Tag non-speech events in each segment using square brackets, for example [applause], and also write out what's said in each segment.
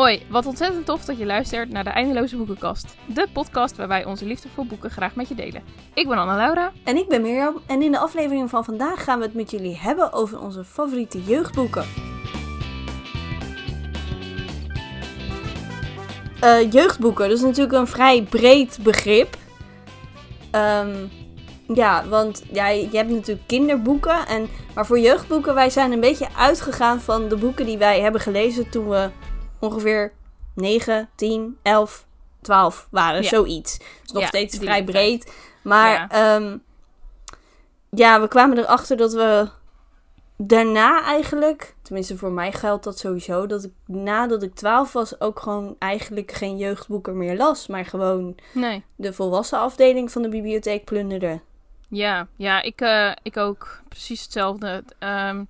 Hoi, wat ontzettend tof dat je luistert naar de Eindeloze Boekenkast. De podcast waar wij onze liefde voor boeken graag met je delen. Ik ben Anna-Laura. En ik ben Mirjam. En in de aflevering van vandaag gaan we het met jullie hebben over onze favoriete jeugdboeken. Eh, jeugdboeken, dat is natuurlijk een vrij breed begrip. Ehm, ja, want ja, je hebt natuurlijk kinderboeken. En, maar voor jeugdboeken, wij zijn een beetje uitgegaan van de boeken die wij hebben gelezen toen we ongeveer 9, 10, 11, 12 waren. Ja. Zoiets. Dus nog Ja, steeds vrij breed. Maar Ja. ja. ja, we kwamen erachter dat we daarna eigenlijk, tenminste voor mij geldt dat sowieso, dat ik nadat ik 12 was ook gewoon eigenlijk geen jeugdboeken meer las, maar gewoon Nee. de volwassen afdeling van de bibliotheek plunderde. Ja, ja ik, eh, ik ook. Precies hetzelfde. Ehm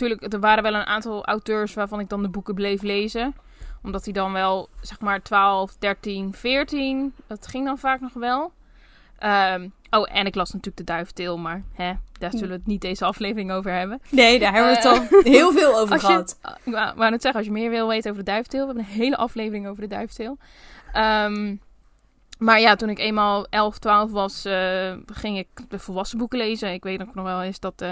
tuurlijk, er waren wel een aantal auteurs waarvan ik dan de boeken bleef lezen. Omdat die dan wel, zeg maar, 12, 13, 14. Dat ging dan vaak nog wel. Ehm, oh, en ik las natuurlijk de Duiventil, maar hè, daar zullen we het niet deze aflevering over hebben. Nee, daar hebben we het Eh, al [laughs] heel veel over Als gehad. ik wou wou net zeggen, als je meer wil weten over de duiventil. We hebben een hele aflevering over de duiventil. Ehm, maar ja, toen ik eenmaal 11, 12 was, eh, ging ik de volwassen boeken lezen. Ik weet ook nog wel eens dat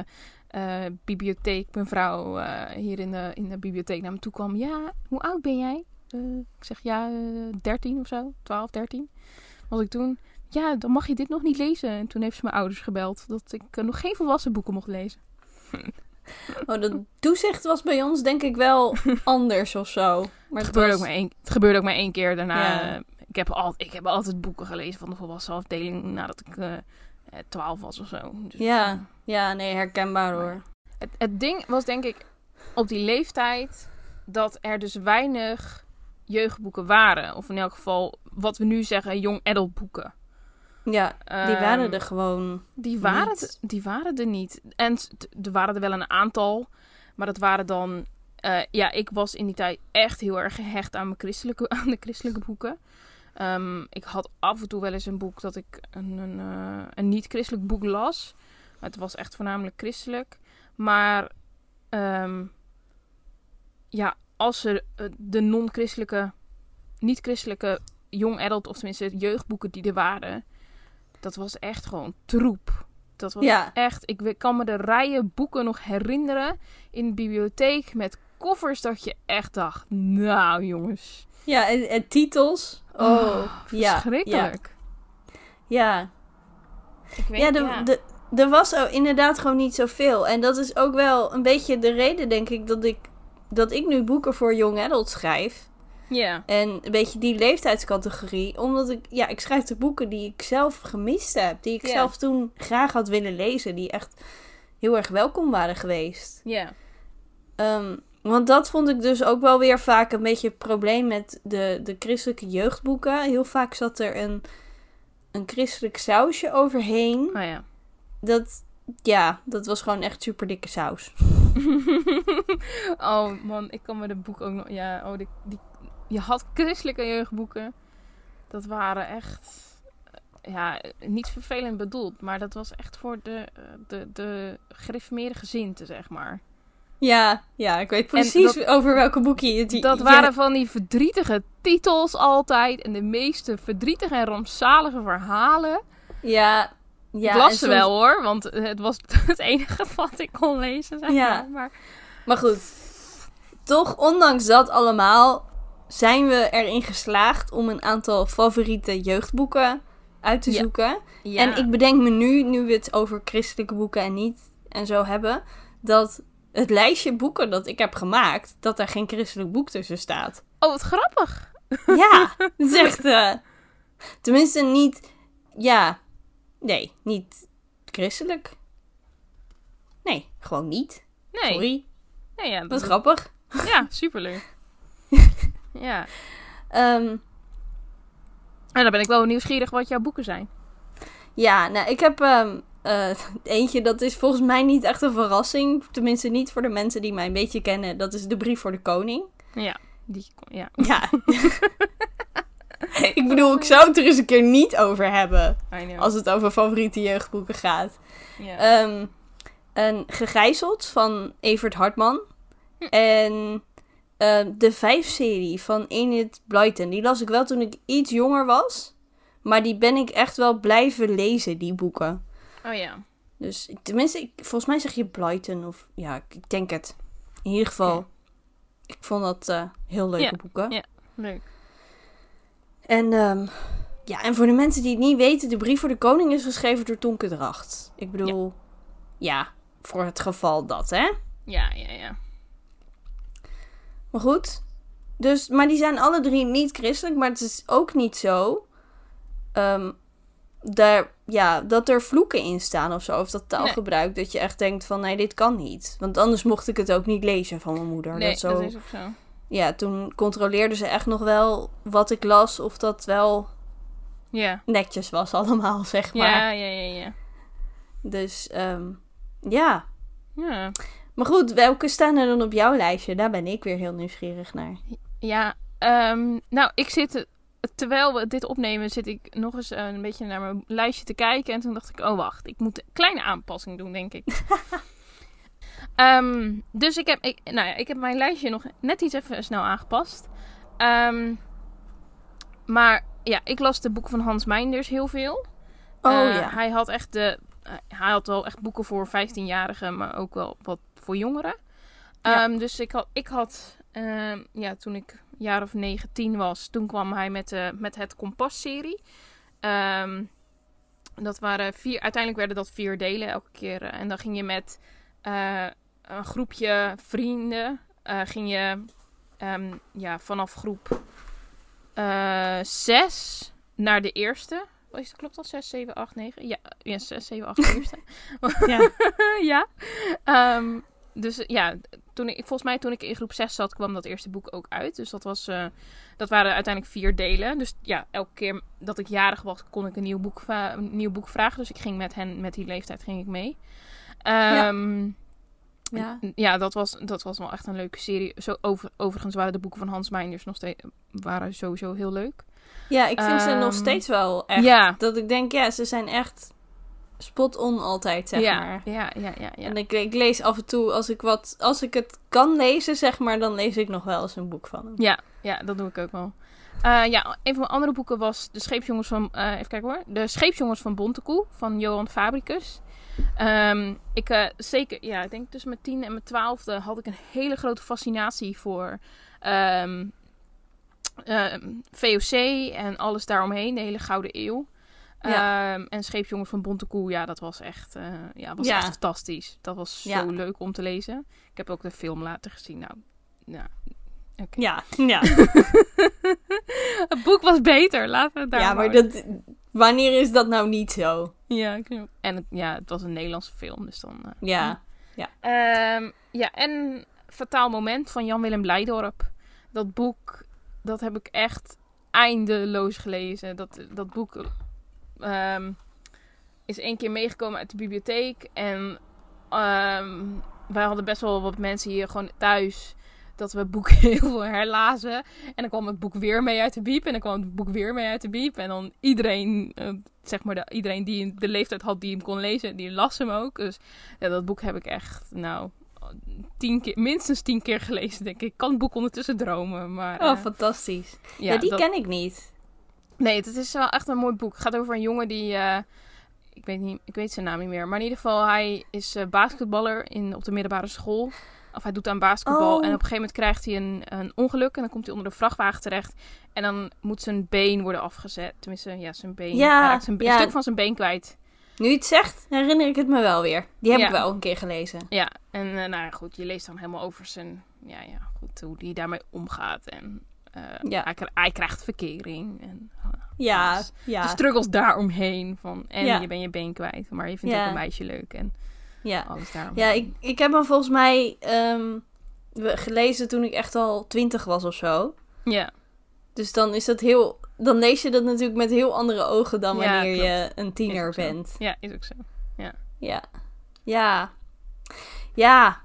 eh bibliotheekmevrouw eh hier in de, in de bibliotheek naar me toe kwam. Ja, hoe oud ben jij? Eh, ik zeg ja, eh 13 of zo. 12, 13 was ik toen. Ja, dan mag je dit nog niet lezen. En toen heeft ze mijn ouders gebeld dat ik nog geen volwassen boeken mocht lezen. [laughs] Oh, dat toezicht was bij ons denk ik wel [laughs] anders of zo. Maar het, gebeurde was- ook maar één, het gebeurde ook maar één keer daarna. Ja. Ik, heb al, ik heb altijd boeken gelezen van de volwassen afdeling nadat ik 12 was of zo. Dus, Ja. eh, Ja, nee, herkenbaar hoor. het, het ding was denk ik op die leeftijd dat er dus weinig jeugdboeken waren. Of in elk geval wat we nu zeggen young adult boeken. Ja, die Ehm, waren er gewoon. Die waren, niet. er- die waren er niet. En er waren er wel een aantal. Maar dat waren dan... eh, ja, ik was in die tijd echt heel erg gehecht aan, mijn christelijke, [laughs] aan de christelijke boeken. Ehm, ik had af en toe wel eens een boek dat ik een, een, eh, een niet-christelijk boek las. Maar het was echt voornamelijk christelijk. Maar ehm, ja, als er eh, de non-christelijke, niet-christelijke young adult, of tenminste jeugdboeken die er waren, dat was echt gewoon troep. Dat was Ja. echt, ik kan me de rijen boeken nog herinneren in de bibliotheek met koffers dat je echt dacht, nou jongens, Ja, en, en titels. Oh, ja. verschrikkelijk. Ja, Ik weet, ja, de, De, er was ook inderdaad gewoon niet zoveel. En dat is ook wel een beetje de reden, denk ik, dat ik, dat ik nu boeken voor young adults schrijf. ja. En een beetje die leeftijdscategorie. Omdat ik, ja, ik schrijf de boeken die ik zelf gemist heb. Die ik Ja. zelf toen graag had willen lezen. Die echt heel erg welkom waren geweest. Ja. Ehm, want dat vond ik dus ook wel weer vaak een beetje het probleem met de, de christelijke jeugdboeken. Heel vaak zat er een, een christelijk sausje overheen. Oh ja. Dat, ja, dat was gewoon echt super dikke saus. [laughs] oh man, ik kan me de boek ook nog. Ja, oh, die, die, je had christelijke jeugdboeken. Dat waren echt. eh, Ja, niet vervelend bedoeld, maar dat was echt voor de, eh, de, de gereformeerde gezinten, zeg maar. Ja, ja, ik weet precies dat- over welke boekje je het Dat waren van die verdrietige titels altijd. En de meeste verdrietige en rampzalige verhalen. Ja, ja. ik las ze soms- wel hoor, want het was [laughs] het enige wat ik kon lezen. Zeg Ja. maar. maar. Maar goed, toch, ondanks dat allemaal, zijn we erin geslaagd om een aantal favoriete jeugdboeken uit te Ja. zoeken. Ja. En ik bedenk me nu, nu we het over christelijke boeken en niet en zo hebben, dat het lijstje boeken dat ik heb gemaakt, dat daar geen christelijk boek tussen staat. Oh, wat grappig. Ja, [laughs] is echt. eh, tenminste, niet. Ja, nee, niet christelijk. Nee, gewoon niet. Nee. Sorry, Nee, ja, dat dat is grappig. Ja, superleuk. [laughs] ja. Ehm, En dan ben ik wel nieuwsgierig wat jouw boeken zijn. ja, nou, ik heb ehm, eh, [laughs] eentje, dat is volgens mij niet echt een verrassing. Tenminste, niet voor de mensen die mij een beetje kennen. Dat is de brief voor de koning. Ja. Die, ja. Ja. [laughs] ik bedoel, ik zou het er eens een keer niet over hebben. Als het over favoriete jeugdboeken gaat. ja. Ehm een Gegijzeld van Evert Hartman. En eh, de vijf-serie van Enid Blyton. Die las ik wel toen ik iets jonger was. Maar die ben ik echt wel blijven lezen, die boeken. Oh ja. Dus tenminste, ik, volgens mij zeg je Blyton of ja, ik, denk het. In ieder geval, ik vond dat eh, heel leuke Ja, boeken. ja. Leuk. En, ehm, ja, en voor de mensen die het niet weten, de brief voor de koning is geschreven door Tonke Dracht. Ik bedoel, ja, voor het geval dat, hè? Ja, ja, ja. Maar goed. Dus, maar die zijn alle drie niet christelijk. Maar het is ook niet zo. ehm, daar, ja, dat er vloeken in staan of zo. Of dat taalgebruik. Dat je echt denkt van nee, dit kan niet. Want anders mocht ik het ook niet lezen van mijn moeder. Nee, dat zo, dat is ook zo. Ja, toen controleerden ze echt nog wel wat ik las. Of dat wel Ja. netjes was allemaal, [laughs] zeg maar. Ja, ja, ja, ja. Dus ehm, ja. Ja. Maar goed, welke staan er dan op jouw lijstje? Daar ben ik weer heel nieuwsgierig naar. Ja, ehm, nou, ik zit, terwijl we dit opnemen, zit ik nog eens eh, een beetje naar mijn lijstje te kijken. En toen dacht ik, oh wacht, ik moet een kleine aanpassing doen, denk ik. [laughs] Ehm, dus ik heb, ik, nou ja, ik heb mijn lijstje nog net iets even snel aangepast. Ehm, maar ja, ik las de boeken van Hans Meinders heel veel. Oh Eh, ja. Hij had echt de, eh, hij had wel echt boeken voor 15-jarigen, maar ook wel wat voor jongeren. Ja. Ehm, dus ik had, ik had ja, toen ik jaar of 9, 10 was, toen kwam hij met, de met het Kompas-serie. Ehm, dat waren vier, uiteindelijk werden dat vier delen elke keer. eh, En dan ging je met eh, een groepje vrienden, eh, ging je ehm, ja, vanaf groep 6 naar de eerste. Oh, is, klopt dat? 6, 7, 8, 9? Ja, ja 6, 7, 8 de eerste. [laughs] Ja. [laughs] ja. Ehm, dus ja, toen ik, volgens mij toen ik in groep 6 zat, kwam dat eerste boek ook uit. Dus dat, was, eh, dat waren uiteindelijk vier delen. Dus ja, elke keer dat ik jarig was, kon ik een nieuw boek, een nieuw boek vragen. Dus ik ging met hen, met die leeftijd, ging ik mee. Ehm, ja. ja, dat, was, dat was wel echt een leuke serie. Zo, over, overigens waren de boeken van Hans Meinders nog steeds waren sowieso heel leuk. Ja, ik vind ze nog Ehm, steeds wel echt. Ja. Dat ik denk, ja, ze zijn echt spot on altijd, zeg ja, maar. ja, ja, ja, ja. En ik, ik lees af en toe, als ik, wat, als ik het kan lezen, zeg maar, dan lees ik nog wel eens een boek van hem. Ja, ja, dat doe ik ook wel. Eh, ja, een van mijn andere boeken was De Scheepsjongens van... eh, even kijken hoor. De Scheepsjongens van Bontekoe van Johan Fabricus. Ehm, ik eh, zeker... Ja, ik denk tussen mijn tiende en mijn twaalfde had ik een hele grote fascinatie voor... ehm, ehm, VOC en alles daaromheen. De hele Gouden Eeuw. Ja. Ehm, en Scheepsjongens van Bontekoe, ja, dat was echt, eh, ja, was Ja. echt fantastisch. Dat was zo Ja. leuk om te lezen. Ik heb ook de film later gezien. Nou, nou Ja, ja. [laughs] het boek was beter, laten we het daar ja maar dat, wanneer is dat nou niet zo? Ja, en het, ja, het was een Nederlandse film, dus dan... eh, Ja. Ehm, ja, en Fataal Moment van Jan-Willem Blijdorp. Dat boek, dat heb ik echt eindeloos gelezen. Dat, dat boek ehm, is één keer meegekomen uit de bibliotheek. En ehm, wij hadden best wel wat mensen hier gewoon thuis... Dat we boeken [laughs] heel veel herlazen. En dan kwam het boek weer mee uit de biep. En dan kwam het boek weer mee uit de biep. En dan iedereen, eh, zeg maar, de, iedereen die de leeftijd had die hem kon lezen, die las hem ook. Dus ja, dat boek heb ik echt, nou, tien keer, minstens tien keer gelezen, denk ik. Ik kan het boek ondertussen dromen, maar... Oh, eh, fantastisch. Ja, die dat- ken ik niet. Nee, het is wel echt een mooi boek. Het gaat over een jongen die... eh, ik, weet niet, ik weet zijn naam niet meer. Maar in ieder geval, hij is eh, basketballer in, op de middelbare school. Of hij doet aan basketbal. Oh. En op een gegeven moment krijgt hij een, een ongeluk. En dan komt hij onder de vrachtwagen terecht. En dan moet zijn been worden afgezet. Tenminste, ja, zijn been. Ja, hij raakt zijn, ja. een stuk van zijn been kwijt. Nu je het zegt, herinner ik het me wel weer. Die heb Ja. ik wel een keer gelezen. Ja, en eh, nou goed, je leest dan helemaal over zijn, ja, ja, goed, hoe hij daarmee omgaat. En eh, Ja. hij, hij krijgt verkering. En eh, Ja, alles. ja, de struggles daaromheen. Van, en Ja. je bent je been kwijt, maar je vindt Ja. ook een meisje leuk. En ja. alles daaromheen. Ja, ik, ik heb hem volgens mij we- gelezen toen ik echt al twintig was of zo. Ja, Dus dan is dat heel... Dan lees je dat natuurlijk met heel andere ogen dan Ja, wanneer je een tiener zo. bent. Ja, is ook zo. Ja. Ja. Ja.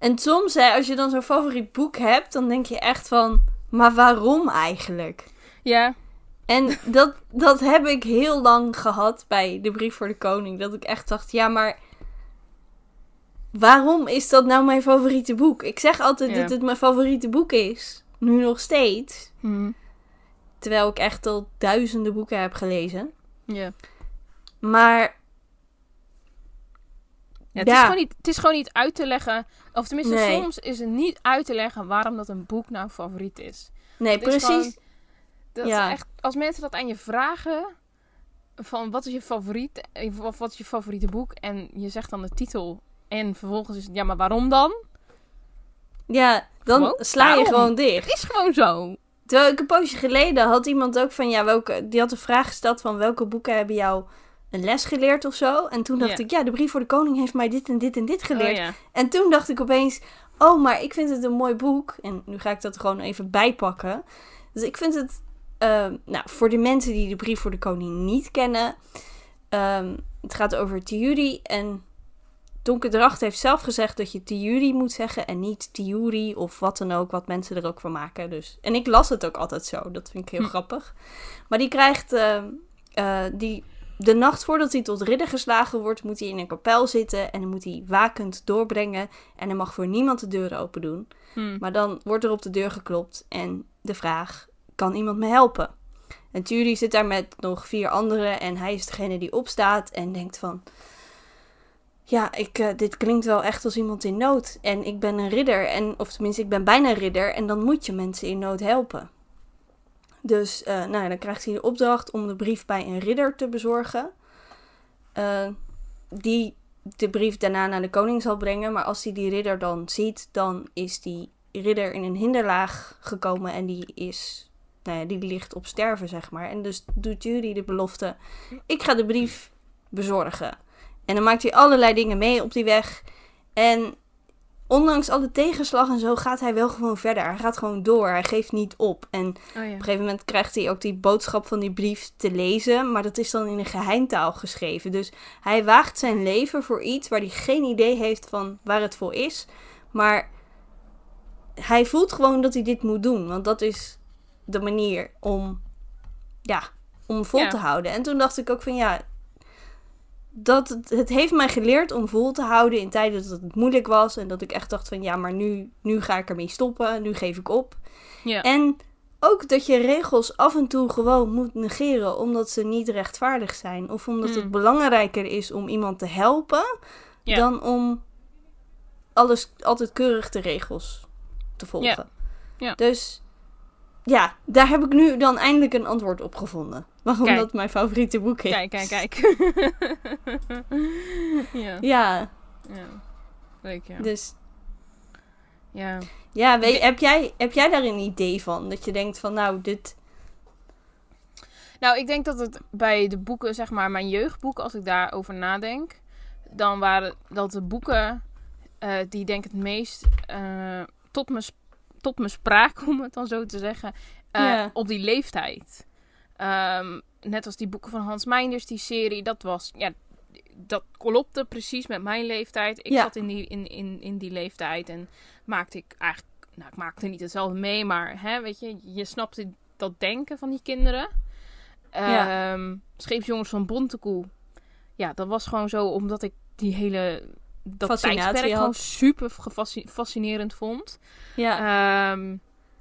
En soms, hè, als je dan zo'n favoriet boek hebt, dan denk je echt van... Maar waarom eigenlijk? Ja, En dat, dat heb ik heel lang gehad bij de brief voor de koning. Dat ik echt dacht, ja, maar... waarom is dat nou mijn favoriete boek? Ik zeg altijd Ja. dat het mijn favoriete boek is. Nu nog steeds. Hm. Terwijl ik echt al duizenden boeken heb gelezen. Ja. Maar Ja, het, Ja. Is gewoon niet, het is gewoon niet uit te leggen. Of tenminste, Nee. soms is het niet uit te leggen waarom dat een boek nou favoriet is. nee, is precies. gewoon- dat Ja. echt, als mensen dat aan je vragen, van wat is je favoriet, eh, of wat is je favoriete boek, en je zegt dan de titel, en vervolgens is het, ja, maar waarom dan? Ja, dan Gewoon, sla je waarom? gewoon dicht. Het is gewoon zo. Terwijl ik een poosje geleden had iemand ook van, ja, welke, die had de vraag gesteld van welke boeken hebben jou een les geleerd of zo. En toen dacht ik, ja, de brief voor de koning heeft mij dit en dit en dit geleerd. Oh, ja. En toen dacht ik opeens, oh, maar ik vind het een mooi boek. En nu ga ik dat er gewoon even bijpakken. Dus ik vind het, ehm, nou, voor de mensen die de brief voor de koning niet kennen. ehm, het gaat over Tiuri. En Donke Dracht heeft zelf gezegd dat je Tiuri moet zeggen en niet Tiuri of wat dan ook, wat mensen er ook van maken. Dus, en ik las het ook altijd zo, dat vind ik heel Hm. grappig. Maar die krijgt, ehm, eh, die, de nacht voordat hij tot ridder geslagen wordt, moet hij in een kapel zitten en dan moet hij wakend doorbrengen. En hij mag voor niemand de deuren open doen. Hm. Maar dan wordt er op de deur geklopt en de vraag: kan iemand me helpen? En Thury zit daar met nog vier anderen en hij is degene die opstaat en denkt van... Ja, ik, eh, dit klinkt wel echt als iemand in nood. En ik ben een ridder, en, of tenminste ik ben bijna een ridder en dan moet je mensen in nood helpen. Dus eh, nou, dan krijgt hij de opdracht om de brief bij een ridder te bezorgen. Eh, die de brief daarna naar de koning zal brengen. Maar als hij die ridder dan ziet, dan is die ridder in een hinderlaag gekomen en die is, nou ja, die ligt op sterven, zeg maar. En dus doet jullie de belofte, ik ga de brief bezorgen. En dan maakt hij allerlei dingen mee op die weg. En ondanks alle tegenslag en zo gaat hij wel gewoon verder. Hij gaat gewoon door, hij geeft niet op. En Oh, ja. op een gegeven moment krijgt hij ook die boodschap van die brief te lezen, maar dat is dan in een geheimtaal geschreven. Dus hij waagt zijn leven voor iets waar hij geen idee heeft van waar het voor is. Maar hij voelt gewoon dat hij dit moet doen, want dat is de manier om, ja, om vol Ja. te houden. En toen dacht ik ook van ja, dat, het- het heeft mij geleerd om vol te houden in tijden dat het moeilijk was. En dat ik echt dacht van ja, maar nu, nu ga ik ermee stoppen, nu geef ik op. Ja. En ook dat je regels af en toe gewoon moet negeren omdat ze niet rechtvaardig zijn. Of omdat Mm. het belangrijker is om iemand te helpen Ja. dan om alles altijd keurig de regels te volgen. Ja. Dus ja, daar heb ik nu dan eindelijk een antwoord op gevonden. Waarom Kijk. dat mijn favoriete boek is. Kijk, kijk, kijk. [laughs] ja. Ja, ja. Leuk, ja. dus Ja. ja, weet, Ik- heb, jij, heb jij daar een idee van? Dat je denkt van nou, dit... Nou, ik denk dat het bij de boeken, zeg maar, mijn jeugdboeken, als ik daarover nadenk, dan waren dat de boeken eh, die denk ik het meest eh, tot, me, tot me spraak, [laughs] om het dan zo te zeggen, eh, Ja. op die leeftijd. Ehm, net als die boeken van Hans Meinders, die serie, dat was, ja, dat klopte precies met mijn leeftijd. Ik Ja. zat in die, in, in, in die leeftijd en maakte ik eigenlijk, nou, ik maakte niet hetzelfde mee, maar hè, weet je, je snapte dat denken van die kinderen. Ja. Ehm, Scheepsjongens van Bontekoe. Ja, dat was gewoon zo omdat ik die hele dat had. gewoon super fascinerend vond. Ja, Ehm,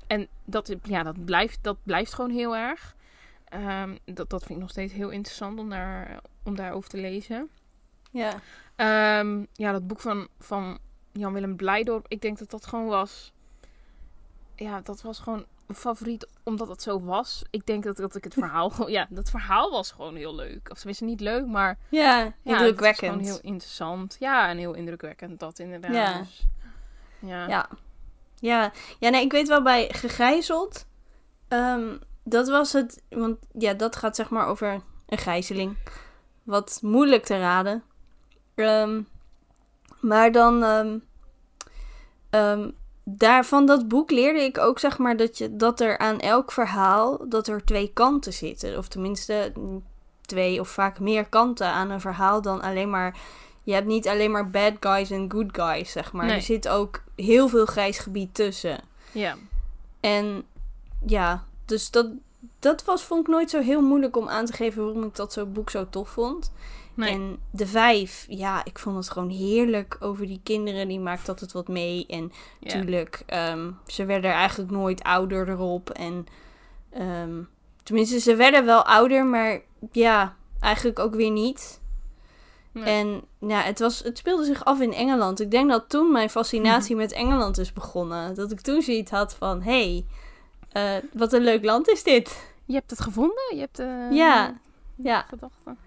en dat, ja, dat, blijft, dat blijft gewoon heel erg. Ehm, dat, dat vind ik nog steeds heel interessant om, daar, om daarover te lezen. ja. Ehm, ja, dat boek van, van Jan-Willem Blijdorp. Ik denk dat dat gewoon was... Ja, dat was gewoon favoriet omdat het zo was. Ik denk dat, dat ik het verhaal... [laughs] gewoon- Ja, dat verhaal was gewoon heel leuk. Of tenminste niet leuk, maar... ja, Ja, indrukwekkend. gewoon heel interessant. Ja, en heel indrukwekkend dat inderdaad. Ja. Dus, ja. Ja. Ja. ja, nee, ik weet wel bij Gegijzeld. ehm, dat was het. Want ja, dat gaat zeg maar over een gijzeling. Wat moeilijk te raden. Ehm, maar dan. ehm, daar van dat boek leerde ik ook zeg maar dat, je, dat er aan elk verhaal. dat er twee kanten zitten. Of tenminste mm, twee of vaak meer kanten aan een verhaal dan alleen maar je hebt niet alleen maar bad guys en good guys, zeg maar. Nee. Er zit ook heel veel grijs gebied tussen. ja. En ja, dus dat, dat was, vond ik nooit zo heel moeilijk om aan te geven waarom ik dat zo'n boek zo tof vond. Nee. En de vijf, ja, ik vond het gewoon heerlijk over die kinderen. Die maakt altijd wat mee. En Ja. Tuurlijk, ehm, ze werden eigenlijk nooit ouder erop. En ehm, tenminste, ze werden wel ouder, maar ja, eigenlijk ook weer niet. Nee. En ja, het, was, het speelde zich af in Engeland. Ik denk dat toen mijn fascinatie Mhm. met Engeland is begonnen. Dat ik toen zoiets had van, hé, hey, eh, wat een leuk land is dit. Je hebt het gevonden? Je hebt eh Ja, ja. gedachten?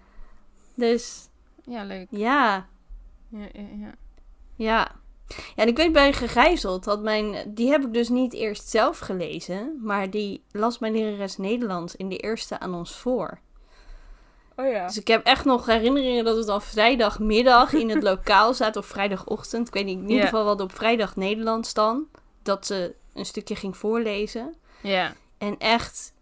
Dus Ja, leuk. ja, Ja, ja, ja. Ja. Ja, en ik weet bij Gegijzeld dat mijn... Die heb ik dus niet eerst zelf gelezen. Maar die las mijn lerares Nederlands in de eerste aan ons voor. Oh ja. Dus ik heb echt nog herinneringen dat het al vrijdagmiddag in het [laughs] lokaal zaten. Of vrijdagochtend. Ik weet niet. In ieder geval wat op vrijdag Nederlands dan. Dat ze een stukje ging voorlezen. Ja. En echt...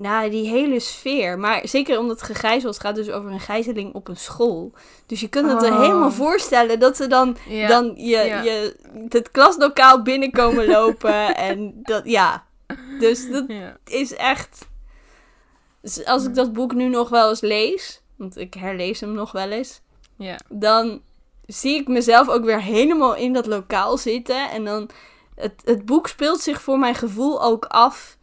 Nou, die hele sfeer. Maar zeker omdat gegijzeld gaat dus over een gijzeling op een school. Dus je kunt het er Oh. helemaal voorstellen dat ze dan Ja. dan je, Ja. je het klaslokaal binnenkomen [laughs] lopen. en dat, ja. Dus dat ja. is echt. Dus als ik dat boek nu nog wel eens lees, want ik herlees hem nog wel eens, Ja. dan zie ik mezelf ook weer helemaal in dat lokaal zitten. En dan. Het, het boek speelt zich voor mijn gevoel ook af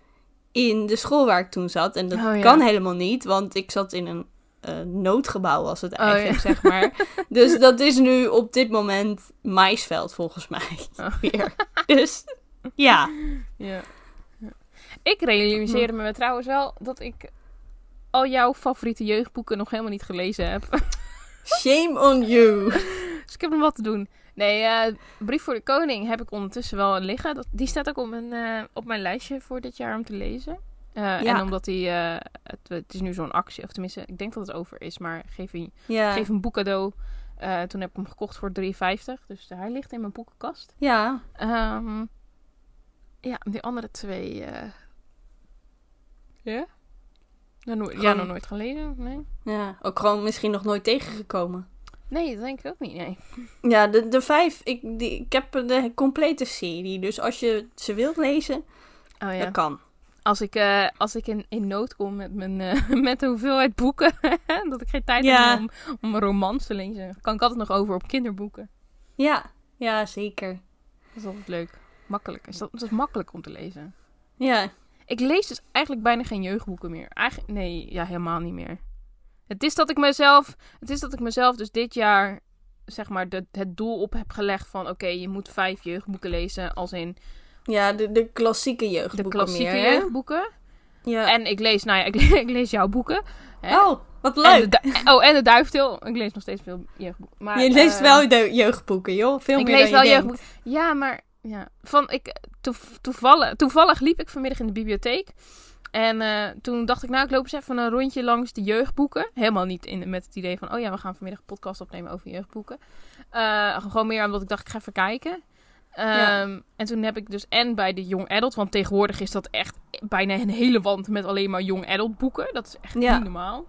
in de school waar ik toen zat. En dat Oh, ja. kan helemaal niet, want ik zat in een eh, noodgebouw, was het Oh, eigenlijk, ja. zeg maar. [laughs] Dus dat is nu op dit moment maisveld, volgens mij. Oh. [laughs] Weer. Dus ja. Ja. Ja. Ik realiseerde me trouwens wel dat ik al jouw favoriete jeugdboeken nog helemaal niet gelezen heb. Shame on you. [laughs] Dus ik heb nog wat te doen. Nee, eh, Brief voor de Koning heb ik ondertussen wel liggen. Dat, die staat ook op mijn, eh, op mijn lijstje voor dit jaar om te lezen. Eh, Ja. En omdat die, het, het is nu zo'n actie, of tenminste, ik denk dat het over is, maar geef een, Ja. geef een boek cadeau. Toen heb ik hem gekocht voor 3,50. Dus hij ligt in mijn boekenkast. Ja. Ehm, ja, die andere twee. Ja? Ja, no- ja, nog nooit gelezen? Nee. Ja. Ook gewoon misschien nog nooit tegengekomen. Nee, dat denk ik ook niet. Nee. Ja, de, de vijf. Ik, die, ik heb de complete serie. Dus als je ze wilt lezen, Oh ja. dat kan. Als ik, eh, als ik in, in nood kom met, mijn, eh, [laughs] met de hoeveelheid boeken, [laughs] dat ik geen tijd Ja. heb om, om een romans te lezen, kan ik altijd nog over op kinderboeken. Ja. Ja, zeker. Dat is altijd leuk. Makkelijk. Is dat, dat is makkelijk om te lezen. Ja. Ik lees dus eigenlijk bijna geen jeugdboeken meer. Eigenlijk, nee, ja, helemaal niet meer. Het is dat ik mezelf, het is dat ik mezelf dus dit jaar, zeg maar, de, het doel op heb gelegd van, oké, je moet vijf jeugdboeken lezen, als in Ja, de, de klassieke jeugdboeken de klassieke meer, jeugdboeken. Ja. En ik lees, nou ja, ik, le- [laughs] ik lees jouw boeken. Hè? Oh, wat En de leuk. du- oh, en de duiftil. Ik lees nog steeds veel jeugdboeken. Maar, je leest wel de jeugdboeken, joh. Veel Ik meer lees dan wel je jeugdboeken. Ja, maar ja. Van, ik, toev- toevallig, toevallig liep ik vanmiddag in de bibliotheek. En eh, toen dacht ik, nou, ik loop eens even een rondje langs de jeugdboeken. Helemaal niet in, met het idee van, oh ja, we gaan vanmiddag een podcast opnemen over jeugdboeken. Eh, gewoon meer omdat ik dacht, ik ga even kijken. Ja. Ehm, En toen heb ik dus en bij de young adult, want tegenwoordig is dat echt bijna een hele wand met alleen maar young adult boeken. Dat is echt Ja. niet normaal.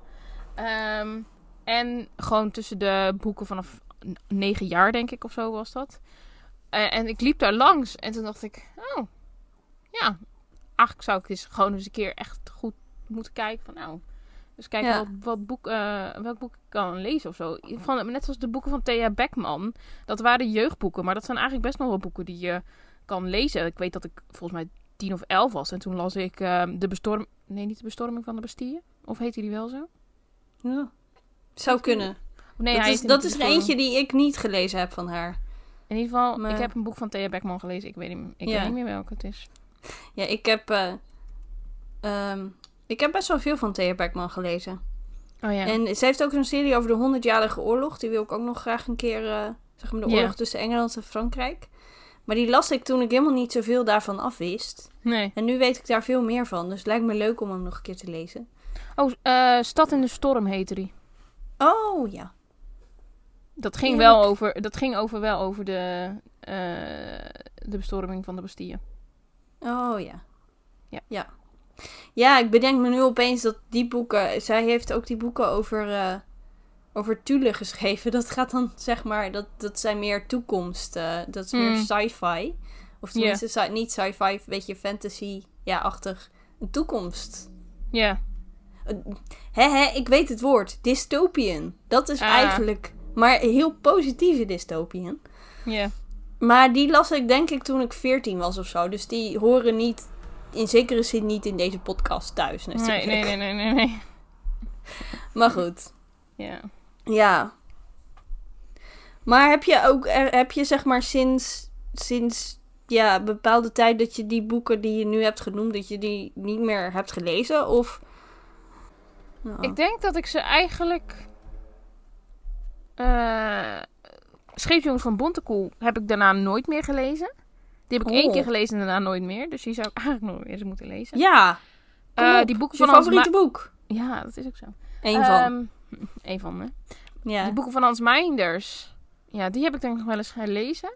Ehm, en gewoon tussen de boeken vanaf negen jaar, denk ik, of zo was dat. Eh, en ik liep daar langs en toen dacht ik, oh, ja, eigenlijk zou ik eens gewoon eens een keer echt goed moeten kijken van, nou, dus kijken Ja. wat, wat boek, eh, welk boek ik kan lezen of zo. Van, net zoals de boeken van Thea Beckman, dat waren jeugdboeken, maar dat zijn eigenlijk best nog wel boeken die je kan lezen. Ik weet dat ik volgens mij tien of elf was en toen las ik eh, de bestorm, nee, niet de bestorming van de Bastille, of heette die wel zo? Ja. Zou kunnen. Nee, dat hij is, dat is er eentje die ik niet gelezen heb van haar. In ieder geval, Maar- ik heb een boek van Thea Beckman gelezen. Ik weet niet, ik Ja. weet niet meer welke het is. Ja, ik heb... eh, ehm, ik heb best wel veel van Thea Beckman gelezen. Oh ja. En ze heeft ook zo'n serie over de 100-jarige oorlog. Die wil ik ook nog graag een keer... eh, zeg maar de oorlog tussen Engeland en Frankrijk. Maar die las ik toen ik helemaal niet zoveel daarvan afwist. Nee. En nu weet ik daar veel meer van. Dus het lijkt me leuk om hem nog een keer te lezen. Oh, eh, Stad in de Storm heette die. Oh, ja. Dat ging, wel over, dat ging over wel over de, eh, de bestorming van de Bastille. Oh, ja. Ja. Ja. Ja, ik bedenk me nu opeens dat die boeken... Zij heeft ook die boeken over... eh over Thule geschreven. [laughs] Dat gaat dan, zeg maar... Dat, dat zijn meer toekomst. eh, dat is meer Mm. sci-fi. Of tenminste, sci- niet sci-fi, een beetje fantasy... Ja, achtig. Een toekomst. Ja. Hè, hè, ik weet het woord. Dystopian. Dat is Ah. eigenlijk... Maar heel positieve dystopian. Ja. Maar die las ik denk ik toen ik 14 was of zo. Dus die horen niet... In zekere zin niet in deze podcast thuis Nee, natuurlijk. nee, nee, nee, nee, nee. Maar goed. Ja. Ja. Maar heb je ook, heb je zeg maar sinds, sinds ja, een bepaalde tijd dat je die boeken die je nu hebt genoemd, dat je die niet meer hebt gelezen? Of. Nou, Ik denk dat ik ze eigenlijk... eh Scheepsjongens van Bontekoe heb ik daarna nooit meer gelezen. Die heb ik één keer gelezen en daarna nooit meer. Dus die zou ik [laughs] eigenlijk nog eens moeten lezen. Ja, Eh, die boeken van favoriete boek? Ja, dat is ook zo. Eén van. Ehm, [laughs] Eén van, hè. ja. Die boeken van Hans Meinders. Ja, die heb ik denk ik nog wel eens gelezen.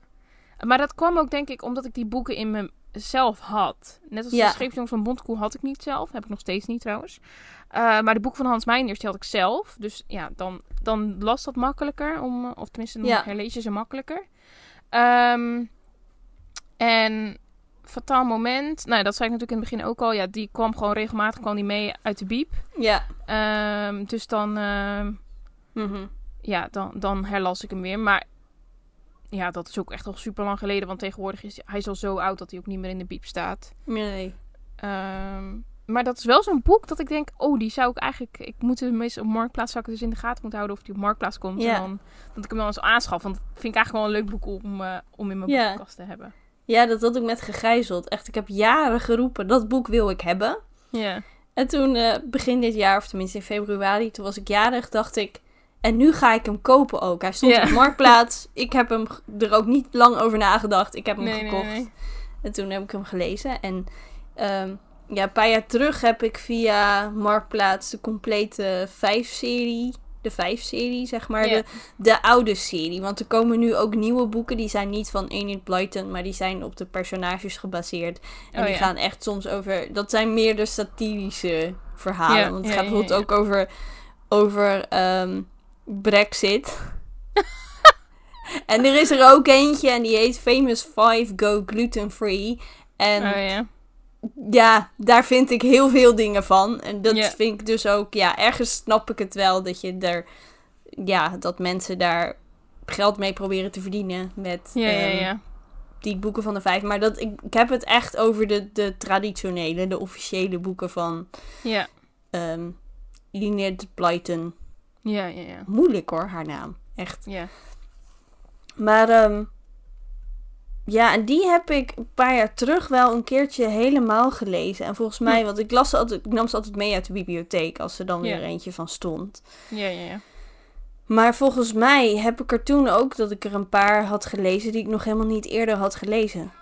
Maar dat kwam ook denk ik omdat ik die boeken in mezelf had. Net als Ja. de Scheepsjongens van Bontekoe had ik niet zelf. Heb ik nog steeds niet trouwens. Eh, maar de boeken van Hans Meinders die had ik zelf. Dus ja, dan, dan las dat makkelijker. Om, eh, of tenminste, dan Ja. herlees je ze makkelijker. Ehm, en Fataal Moment. Nou, dat zei ik natuurlijk in het begin ook al. Ja, die kwam gewoon regelmatig kwam die mee uit de biep. Ja. Ehm, dus dan... ehm, Mhm. ja, dan, dan herlas ik hem weer. Maar ja, dat is ook echt al super lang geleden. Want tegenwoordig is hij is al zo oud dat hij ook niet meer in de biep staat. Nee. Ehm, maar dat is wel zo'n boek dat ik denk, oh, die zou ik eigenlijk... Ik moet hem meestal op Marktplaats, zou ik dus in de gaten moeten houden of die op Marktplaats komt. Ja. En dan, dat ik hem dan eens aanschaf. Want dat vind ik eigenlijk wel een leuk boek om, eh, om in mijn Ja. boekenkast te hebben. Ja, dat had ik met gegijzeld. Echt, ik heb jaren geroepen, dat boek wil ik hebben. Ja. En toen, eh, begin dit jaar, of tenminste in februari, toen was ik jarig, dacht ik... En nu ga ik hem kopen ook. Hij stond op Marktplaats. Ik heb hem er ook niet lang over nagedacht. Ik heb hem Nee, gekocht. nee. En toen heb ik hem gelezen. En ehm, ja, een paar jaar terug heb ik via Marktplaats de complete vijf-serie... De vijf-serie, zeg maar. De, de oude serie. Want er komen nu ook nieuwe boeken. Die zijn niet van Enid Blyton, maar die zijn op de personages gebaseerd. En Oh, die ja. gaan echt soms over... Dat zijn meer de satirische verhalen. Want het gaat bijvoorbeeld ook over... Over ehm, Brexit. en er is er ook eentje en die heet Famous 5 Go Gluten Free. En Oh ja. ja, daar vind ik heel veel dingen van. En dat vind ik dus ook... Ja, ergens snap ik het wel dat je er... Ja, dat mensen daar geld mee proberen te verdienen met... Ja, ja, ehm, ja. die boeken van de vijf. Maar dat, ik, ik heb het echt over de, de traditionele, de officiële boeken van Ja, ehm Enid Blyton. Ja, ja, ja. Moeilijk hoor, haar naam. Echt. ja. Maar ehm, ja, en die heb ik een paar jaar terug wel een keertje helemaal gelezen. En volgens mij, Hm. want ik, las ze altijd, ik nam ze altijd mee uit de bibliotheek als er dan Ja. weer eentje van stond. Ja, ja, ja. Maar volgens mij heb ik er toen ook dat ik er een paar had gelezen die ik nog helemaal niet eerder had gelezen.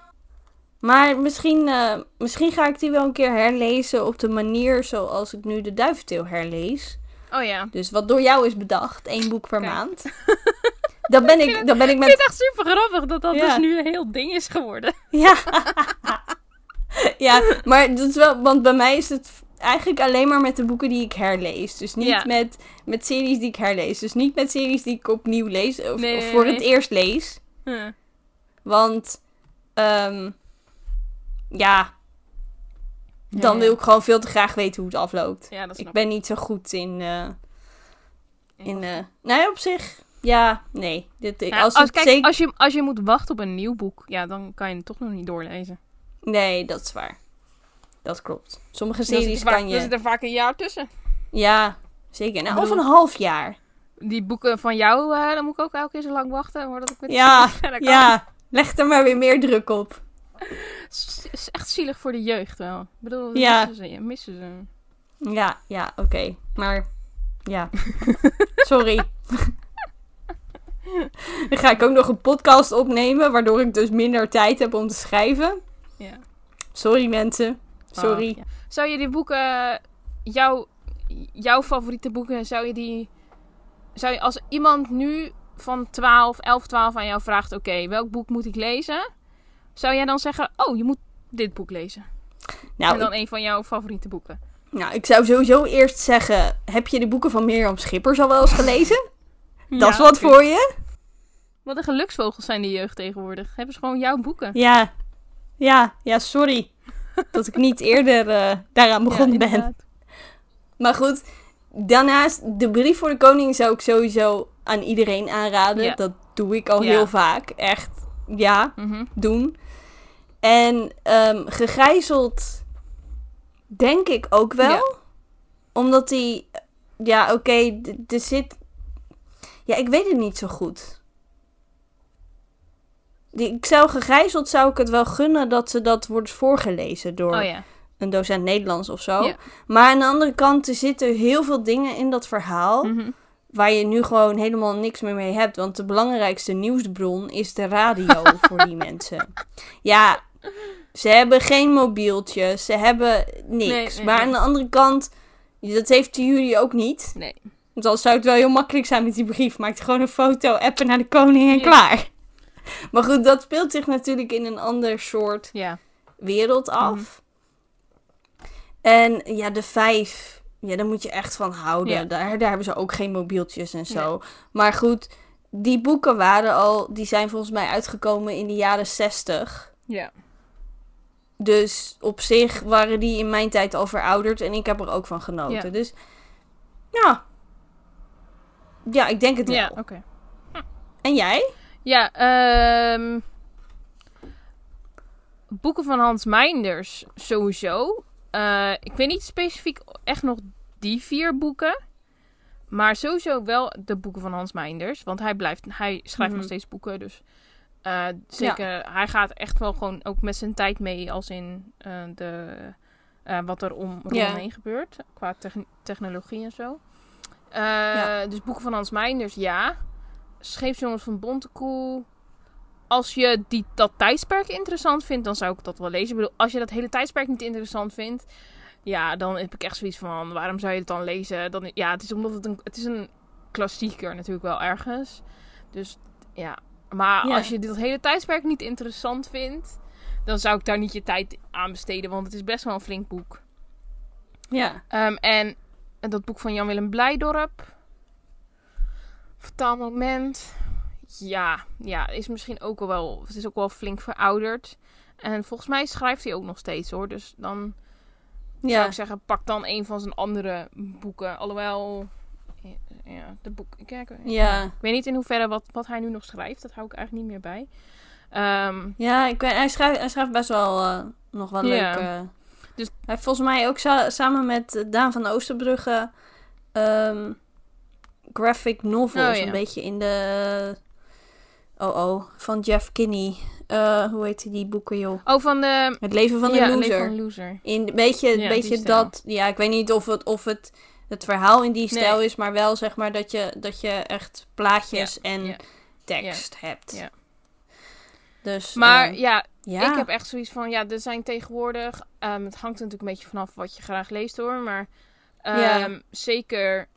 Maar misschien, eh, misschien ga ik die wel een keer herlezen op de manier zoals ik nu de Duiventeel herlees. Oh ja. Dus wat door jou is bedacht, één boek per Kijk. maand. [laughs] Dan ben ik, dan ben ik Ik vind met... het echt super grappig dat dat Ja. dus nu een heel ding is geworden. [laughs] Ja. [laughs] ja, maar dat is wel... Want bij mij is het eigenlijk alleen maar met de boeken die ik herlees. Dus niet Ja. met, met series die ik herlees. Dus niet met series die ik opnieuw lees. Of, Nee, of nee, voor nee. het eerst lees. Huh. Want... ehm, ja... Dan wil ik gewoon veel te graag weten hoe het afloopt. Ja, dat snap Ik ben niet zo goed in... ik. in nee, op zich... Ja, nee. Dit, ik, als kijk, zeker... als, je, als je moet wachten op een nieuw boek, ja, dan kan je het toch nog niet doorlezen. Nee, dat is waar. Dat klopt. Sommige series er kan je... zit er vaak een jaar tussen. Ja, zeker. Nou, of een half jaar. Die boeken van jou, eh, dan moet ik ook elke keer zo lang wachten voordat ik met Ja. [laughs] Ja, leg er maar weer meer druk op. Het is echt zielig voor de jeugd wel. Ik bedoel, Ja. missen ze. Missen ze. Ja, ja, oké. Maar, ja. [laughs] Sorry. [laughs] Dan ga ik ook nog een podcast opnemen, waardoor ik dus minder tijd heb om te schrijven. Ja. Sorry mensen. Sorry. Ah, ja. Zou je die boeken, jouw, jouw favoriete boeken, zou je die, zou je als iemand nu van 12, 11, 12 aan jou vraagt, oké, welk boek moet ik lezen? Zou jij dan zeggen, oh, je moet dit boek lezen? Nou, en dan ik, een van jouw favoriete boeken. nou, ik zou sowieso eerst zeggen, heb je de boeken van Mirjam Schippers al wel eens gelezen? [laughs] Dat is wat voor je. Wat een geluksvogels zijn de jeugd tegenwoordig. Hebben ze gewoon jouw boeken. Ja, ja, ja, sorry. [laughs] dat ik niet eerder eh, daaraan begonnen Ja, ben. Maar goed, daarnaast, de brief voor de koning zou ik sowieso aan iedereen aanraden. Ja. Dat doe ik al heel vaak. Echt, ja, Mhm. doen. En ehm gegijzeld, denk ik ook wel. Ja. Omdat die, ja, oké, er zit. Ja, ik weet het niet zo goed. Die, ik zou gegijzeld, zou ik het wel gunnen dat ze dat wordt voorgelezen door Oh ja. een docent Nederlands of zo. Ja. Maar aan de andere kant, er zitten heel veel dingen in dat verhaal. Mhm. Waar je nu gewoon helemaal niks meer mee hebt. Want de belangrijkste nieuwsbron is de radio [laughs] voor die mensen. Ja, ze hebben geen mobieltje. Ze hebben niks. Nee, nee, maar nee. aan de andere kant, dat heeft jullie ook niet. Nee. Want dan zou het wel heel makkelijk zijn met die brief. Maak er gewoon een foto, appen naar de koning en Ja. klaar. [laughs] Maar goed, dat speelt zich natuurlijk in een ander soort Ja. wereld af. Mhm. En ja, de vijf, ja, daar moet je echt van houden. Ja. Daar, daar hebben ze ook geen mobieltjes en zo. Maar goed, die boeken waren al, die zijn volgens mij uitgekomen in de jaren zestig. Ja. Dus op zich waren die in mijn tijd al verouderd en ik heb er ook van genoten. Ja. Dus ja. Ja, ik denk het wel. Ja, oké. En jij? Ja, ehm boeken van Hans Meinders sowieso. Eh, ik weet niet specifiek echt nog die vier boeken. Maar sowieso wel de boeken van Hans Meinders. Want hij, blijft, hij schrijft nog Mhm. steeds boeken. Dus eh, zeker, hij gaat echt wel gewoon ook met zijn tijd mee. Als in eh, de, eh, wat er om, Ja. omheen gebeurt. Qua techn- technologie en zo. Ja. Dus boeken van Hans Meinders, ja. Scheepsjongens van Bontekoe. Als je die, dat tijdsperk interessant vindt, dan zou ik dat wel lezen. Ik bedoel, als je dat hele tijdsperk niet interessant vindt, ja, dan heb ik echt zoiets van: waarom zou je het dan lezen? Dan, ja, het is omdat het een, het is een klassieker natuurlijk wel ergens. Dus ja, maar Ja. als je dat hele tijdsperk niet interessant vindt, dan zou ik daar niet je tijd aan besteden, want het is best wel een flink boek. Ja. Ehm, en dat boek van Jan-Willem Blijdorp. Vertaalmoment. Ja, ja, is misschien ook wel... Het is ook wel flink verouderd. En volgens mij schrijft hij ook nog steeds hoor. Dus dan zou Ja. ik zeggen, pak dan een van zijn andere boeken. Alhoewel... Ja, de boek... Kijk, Ja. Ik weet niet in hoeverre wat, wat hij nu nog schrijft. Dat hou ik eigenlijk niet meer bij. Ehm, Ja, ik weet, hij, schrijft, hij schrijft best wel eh, nog wel Ja. leuk. eh. Dus- Hij heeft volgens mij ook sa- samen met eh, Daan van Oosterbrugge ehm, graphic novels. Oh, ja. Een beetje in de... Oh oh, van Jeff Kinney. Hoe heet die boeken, joh? oh, van de... Het leven van de ja, loser. Leven van een loser. In een beetje, Ja, beetje dat... Ja, ik weet niet of het, of het het verhaal in die Nee. stijl is, maar wel zeg maar dat je, dat je echt plaatjes en ja. tekst hebt. Ja. Dus, Maar eh, ja, ja. Ik heb echt zoiets van, ja, er zijn tegenwoordig, ehm, het hangt er natuurlijk een beetje vanaf wat je graag leest hoor, maar ehm, zeker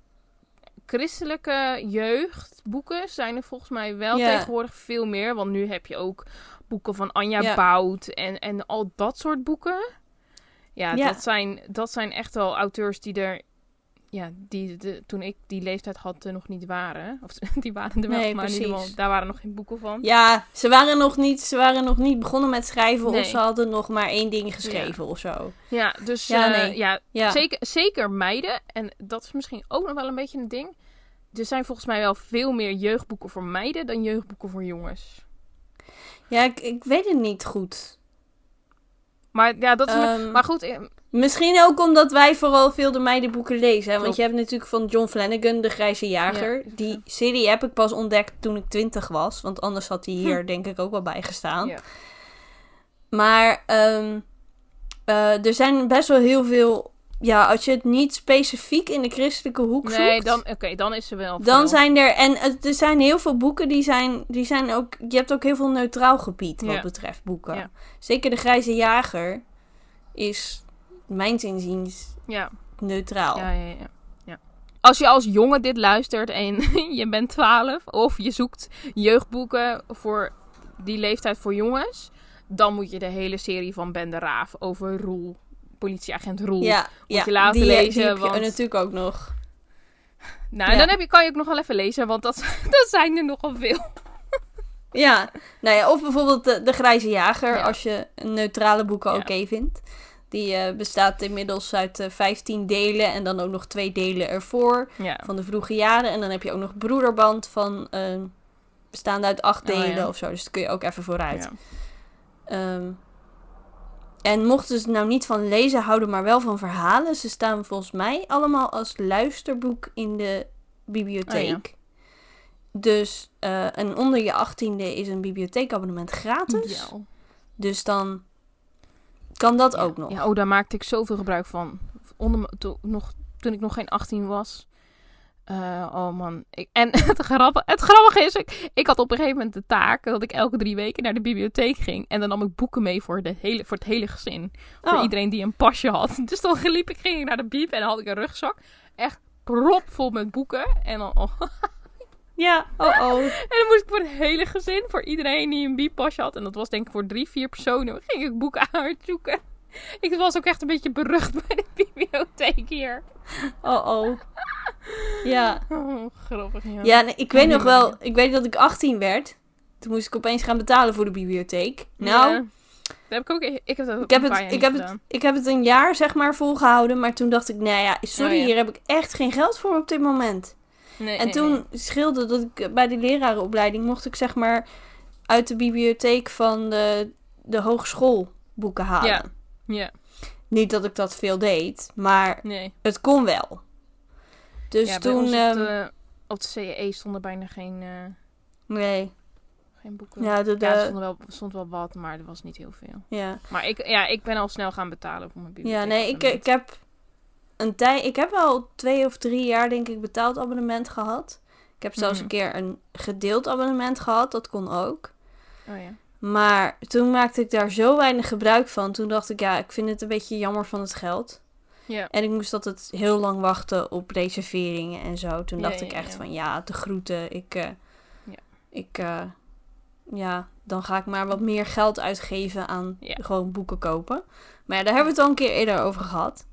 christelijke jeugdboeken zijn er volgens mij wel tegenwoordig veel meer, want nu heb je ook boeken van Anja Ja. Bout en, en al dat soort boeken. Ja, Ja. Dat, zijn, dat zijn echt wel auteurs die er, ja, die de, toen ik die leeftijd had, er nog niet waren. [laughs] Of [laughs] die waren er wel, Nee, maar in ieder geval, precies. daar waren nog geen boeken van. Ja, ze waren nog niet, ze waren nog niet begonnen met schrijven Nee. of ze hadden nog maar één ding geschreven of zo. Ja, dus Ja, ja, nee. ja, Ja. Zeker, zeker meiden. En dat is misschien ook nog wel een beetje een ding. Er zijn volgens mij wel veel meer jeugdboeken voor meiden dan jeugdboeken voor jongens. Ja, ik, ik weet het niet goed. Maar ja, dat is. Ehm, maar goed, eh, Misschien ook omdat wij vooral veel de meidenboeken lezen. Hè? Want je hebt natuurlijk van John Flanagan, De Grijze Jager. Ja. Die serie heb ik pas ontdekt toen ik twintig was. Want anders had die hier denk ik ook wel bij gestaan. Ja. Maar ehm, eh, er zijn best wel heel veel... Ja, als je het niet specifiek in de christelijke hoek zoekt... nee, dan, oké, dan is er wel. Dan veel. zijn er, en er zijn heel veel boeken die zijn, die zijn ook, je hebt ook heel veel neutraal gebied wat Ja. betreft boeken. Zeker de Grijze Jager is, mijns inziens, Ja, neutraal. ja, ja, ja, ja. Als je als jongen dit luistert en [laughs] je bent 12 of je zoekt jeugdboeken voor die leeftijd voor jongens, dan moet je de hele serie van Ben de Raaf over Roel, politieagent Roel. ja, ja, je laten die, lezen, die heb je want- natuurlijk ook nog. Nou, en Ja. dan heb je, kan je ook nog wel even lezen, want dat, [laughs] dat zijn er nogal veel. Ja, nou ja, of bijvoorbeeld de, de Grijze Jager, Ja. als je neutrale boeken Ja. oké vindt. Die eh, bestaat inmiddels uit eh 15 delen en dan ook nog twee delen ervoor Ja. van de vroege jaren. En dan heb je ook nog Broederband van eh, bestaande uit acht Oh, ja. delen of zo. Dus dat kun je ook even vooruit. Ja. Ehm, en mochten ze nou niet van lezen houden, maar wel van verhalen. Ze staan volgens mij allemaal als luisterboek in de bibliotheek. Dus, eh, en onder je achttiende is een bibliotheekabonnement gratis. Ja. Dus dan kan dat ook nog. Ja, oh, daar maakte ik zoveel gebruik van. Onder, to- nog, toen ik nog geen 18 was. Eh, oh man. Ik, en [laughs] het grappige, het grappige is, ik, ik had op een gegeven moment de taak dat ik elke drie weken naar de bibliotheek ging. En dan nam ik boeken mee voor, de hele, voor het hele gezin. Voor Oh. iedereen die een pasje had. [laughs] Dus dan liep ik, ging ik naar de bieb en dan had ik een rugzak. Echt propvol met boeken. En dan, oh, [laughs] Ja, oh oh. [laughs] en dan moest ik voor het hele gezin, voor iedereen die een biepasje had. En dat was denk ik voor drie, vier personen. Ging ik boeken uitzoeken. Ik was ook echt een beetje berucht [laughs] bij de bibliotheek hier. Oh oh. Ja. Oh, grappig. Ja, Ja, nee, ik weet nog wel. Ik weet dat ik 18 werd. Toen moest ik opeens gaan betalen voor de bibliotheek. Nou, Ja. Dat heb ik ook. Ik heb dat ook ik, heb het, ik, heb het, ik heb het een jaar zeg maar volgehouden. Maar toen dacht ik, nou ja, sorry, Oh, ja. hier heb ik echt geen geld voor op dit moment. Nee, En nee, toen nee. scheelde dat ik bij de lerarenopleiding mocht ik zeg maar uit de bibliotheek van de, de hogeschool boeken halen. Ja. Ja, Niet dat ik dat veel deed, maar het kon wel. Dus ja, toen. ehm, de, op de CE stonden bijna geen, eh, nee. geen boeken. Ja, de, de, Ja, er stond wel, stond wel wat, maar er was niet heel veel. ja. Maar ik, ja, ik ben al snel gaan betalen voor mijn bibliotheek. Ja, nee, ik, ik heb een tijd. Ik heb wel twee of drie jaar, denk ik, betaald abonnement gehad. Ik heb zelfs Mhm. een keer een gedeeld abonnement gehad. Dat kon ook. Oh ja. Maar toen maakte ik daar zo weinig gebruik van. Toen dacht ik, ja, ik vind het een beetje jammer van het geld. Ja. En ik moest altijd heel lang wachten op reserveringen en zo. Toen Ja, dacht ik echt van, ja, de groeten. Ik, eh, Ja. ik, eh, ja, dan ga ik maar wat meer geld uitgeven aan gewoon boeken kopen. Maar ja, daar hebben we het al een keer eerder over gehad.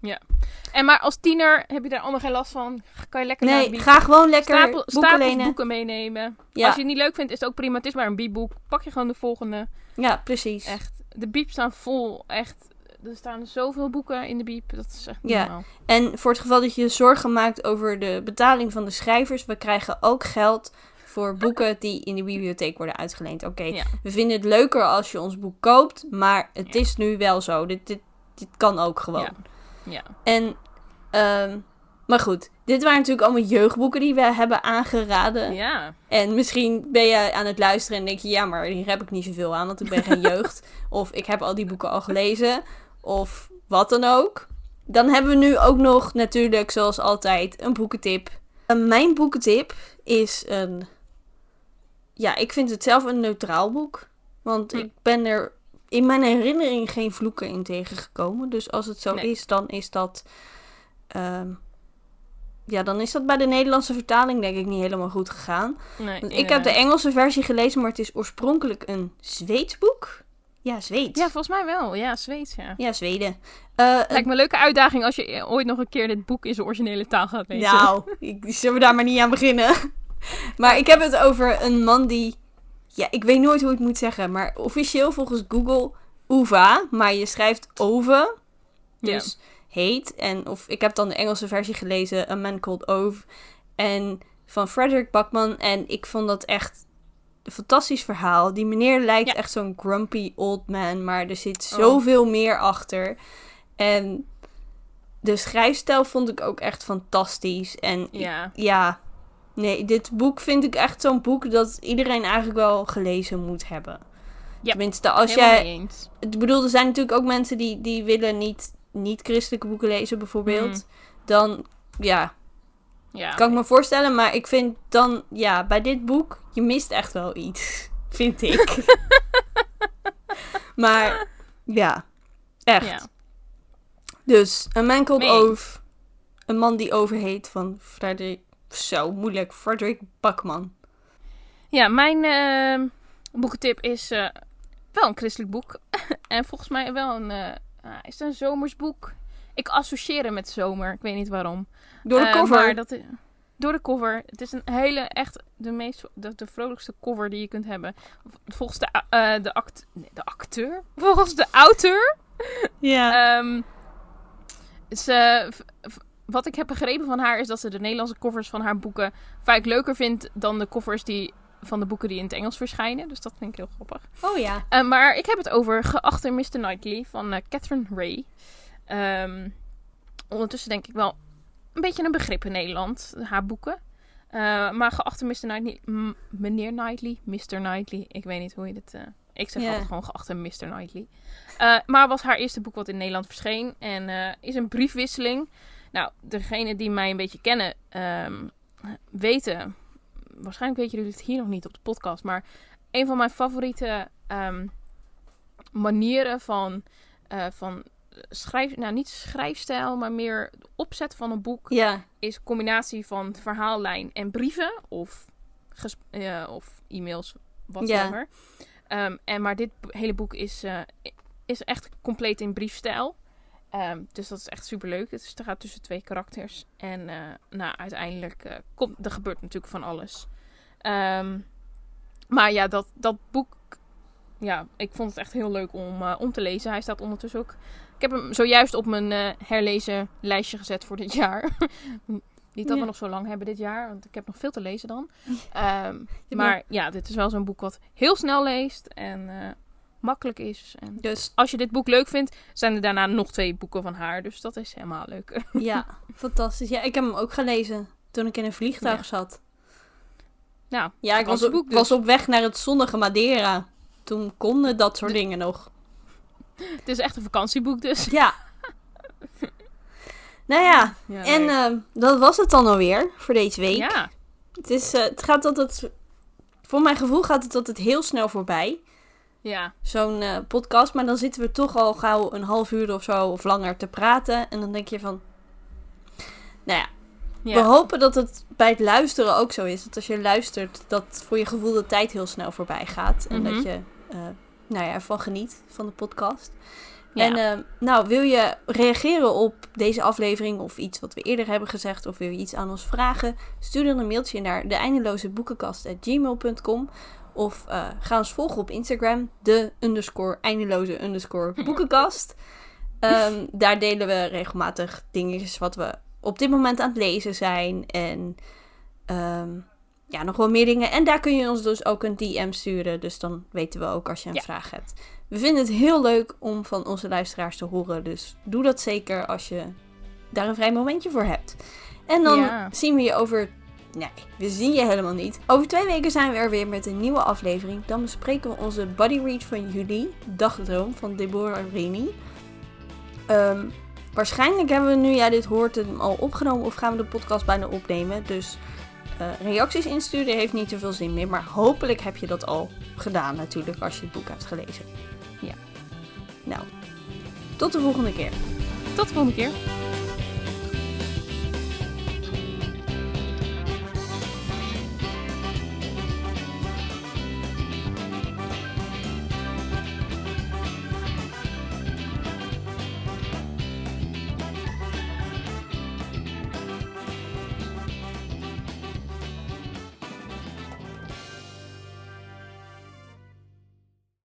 En maar als tiener heb je daar allemaal geen last van. Kan je lekker naar de Nee, ga gewoon lekker stapel, boeken lenen. boeken meenemen. Ja, Als je het niet leuk vindt, is het ook prima. Het is maar een biepboek. Pak je gewoon de volgende. ja, precies. Echt. De biep staan vol. Echt. Er staan zoveel boeken in de biep. Dat is echt Ja. normaal. En voor het geval dat je je zorgen maakt over de betaling van de schrijvers, we krijgen ook geld voor boeken die in de bibliotheek worden uitgeleend. Oké, Ja. we vinden het leuker als je ons boek koopt, maar het Ja. is nu wel zo. Dit, dit, dit kan ook gewoon. Ja. Ja. En, ehm, maar goed, dit waren natuurlijk allemaal jeugdboeken die we hebben aangeraden. Ja. En misschien ben je aan het luisteren en denk je, ja, maar hier heb ik niet zoveel aan, want ik ben geen [laughs] jeugd. Of ik heb al die boeken al gelezen. Of wat dan ook. Dan hebben we nu ook nog natuurlijk, zoals altijd, een boekentip. Eh, mijn boekentip is een... Ja, ik vind het zelf een neutraal boek. Want Hm. ik ben er in mijn herinnering geen vloeken in tegengekomen. Dus als het zo Nee. is, dan is dat... ehm, ja, dan is dat bij de Nederlandse vertaling denk ik niet helemaal goed gegaan. Nee, Want ik heb de. Engelse versie gelezen, maar het is oorspronkelijk een Zweeds boek. Ja, Zweeds. Ja, Ja, volgens mij wel. Ja, Zweeds, ja. Zweden. Eh, Lijkt me een leuke uitdaging als je ooit nog een keer dit boek in zijn originele taal gaat lezen. nou, ik, zullen we daar maar niet aan beginnen. Maar ik heb het over een man die... Ja, ik weet nooit hoe ik het moet zeggen, maar officieel volgens Google Uva, maar je schrijft Ove, dus heet. En of ik heb dan de Engelse versie gelezen, A Man Called Ove, en van Frederick Bachman. En ik vond dat echt een fantastisch verhaal. Die meneer lijkt Ja. echt zo'n grumpy old man, maar er zit Oh. zoveel meer achter. En de schrijfstijl vond ik ook echt fantastisch. En Ja. ja, nee, dit boek vind ik echt zo'n boek dat iedereen eigenlijk wel gelezen moet hebben. Ja, Tenminste, als jij... eens. Ik bedoel, er zijn natuurlijk ook mensen die, die willen niet, niet christelijke boeken lezen, bijvoorbeeld. Mhm. Dan, ja, Ja. kan ik me voorstellen. Maar ik vind dan, ja, bij dit boek, je mist echt wel iets. [laughs] Vind ik. [laughs] maar, ja, echt. Ja. Dus, een man called. Ove. Een man die overheet van Frederik... Zo, moeilijk. Frederik Bakman. Ja, mijn eh, boekentip is eh, wel een christelijk boek. [laughs] en volgens mij wel een... eh, ah, is het een zomersboek? Ik associeer hem met zomer. Ik weet niet waarom. Door de Eh, cover. maar dat, door de cover. Het is een hele, echt de meest, de, de vrolijkste cover die je kunt hebben. Volgens de, eh, de, act, nee, de acteur? [laughs] Volgens de auteur Ja. ehm, ze, v- v- wat ik heb begrepen van haar is dat ze de Nederlandse covers van haar boeken vaak leuker vindt dan de covers die, van de boeken die in het Engels verschijnen. Dus dat vind ik heel grappig. Oh ja. Eh, maar ik heb het over Geachte Mr. Knightley van eh, Catherine Ray. Ehm, ondertussen denk ik wel een beetje een begrip in Nederland, haar boeken. Eh, maar geachte Mr. Knightley, meneer Knightley, Mr. Knightley, ik weet niet hoe je dit... ik zeg altijd gewoon geachte Mr. Knightley. Maar was haar eerste boek wat in Nederland verscheen. En is een briefwisseling. Nou, degenen die mij een beetje kennen, ehm, weten... Waarschijnlijk weten jullie het hier nog niet op de podcast. Maar een van mijn favoriete ehm, manieren van, eh, van schrijf... Nou, niet schrijfstijl, maar meer opzet van een boek Ja. is combinatie van verhaallijn en brieven of, eh, of e-mails, whatever. Ehm, en maar dit hele boek is, eh, is echt compleet in briefstijl. Ehm, dus dat is echt super leuk. Het gaat tussen twee karakters. En eh, nou, uiteindelijk eh, komt er gebeurt natuurlijk van alles. Ehm, maar ja, dat, dat boek. Ja, ik vond het echt heel leuk om, eh, om te lezen. Hij staat ondertussen ook. Ik heb hem zojuist op mijn herlezen lijstje gezet voor dit jaar. [laughs] Niet dat Ja. we nog zo lang hebben dit jaar, want ik heb nog veel te lezen dan. [laughs] Ehm, maar ja, dit is wel zo'n boek wat heel snel leest en makkelijk is. En Dus als je dit boek leuk vindt, zijn er daarna nog twee boeken van haar. Dus dat is helemaal leuk. [laughs] ja, fantastisch. Ja, ik heb hem ook gelezen toen ik in een vliegtuig Ja. zat. nou, Ja, ik was, dus. was op weg naar het zonnige Madeira. Toen konden dat soort dingen nog. Het is echt een vakantieboek dus. Ja. [laughs] nou ja, Ja, en leuk. eh, dat was het dan alweer voor deze week. ja, Het, is, eh, het gaat altijd, voor mijn gevoel gaat het altijd heel snel voorbij. Ja, Zo'n eh, podcast, maar dan zitten we toch al gauw een half uur of zo of langer te praten. En dan denk je van, nou ja, ja. we hopen dat het bij het luisteren ook zo is. Dat als je luistert, dat voor je gevoel de tijd heel snel voorbij gaat. En Mhm. dat je, eh, nou ja, ervan geniet van de podcast. Ja. En eh, nou, wil je reageren op deze aflevering of iets wat we eerder hebben gezegd, of wil je iets aan ons vragen, stuur dan een mailtje naar de eindeloze boekenkast.gmail.com of eh, ga ons volgen op Instagram, de underscore eindeloze underscore boekenkast. [laughs] Ehm, daar delen we regelmatig dingetjes wat we op dit moment aan het lezen zijn en ehm, ja, nog wel meer dingen. En daar kun je ons dus ook een DM sturen, dus dan weten we ook als je een Ja. vraag hebt. We vinden het heel leuk om van onze luisteraars te horen. Dus doe dat zeker als je daar een vrij momentje voor hebt. En dan Ja. zien we je over. Nee, we zien je helemaal niet. Over twee weken zijn we er weer met een nieuwe aflevering. Dan bespreken we onze body read van juli, Dagdroom van Deborah Rini. Ehm, waarschijnlijk hebben we nu jij dit hoort hem al opgenomen of gaan we de podcast bijna opnemen. Dus eh, reacties insturen heeft niet zoveel zin meer. Maar hopelijk heb je dat al gedaan natuurlijk als je het boek hebt gelezen. Ja. Nou, tot de volgende keer. Tot de volgende keer.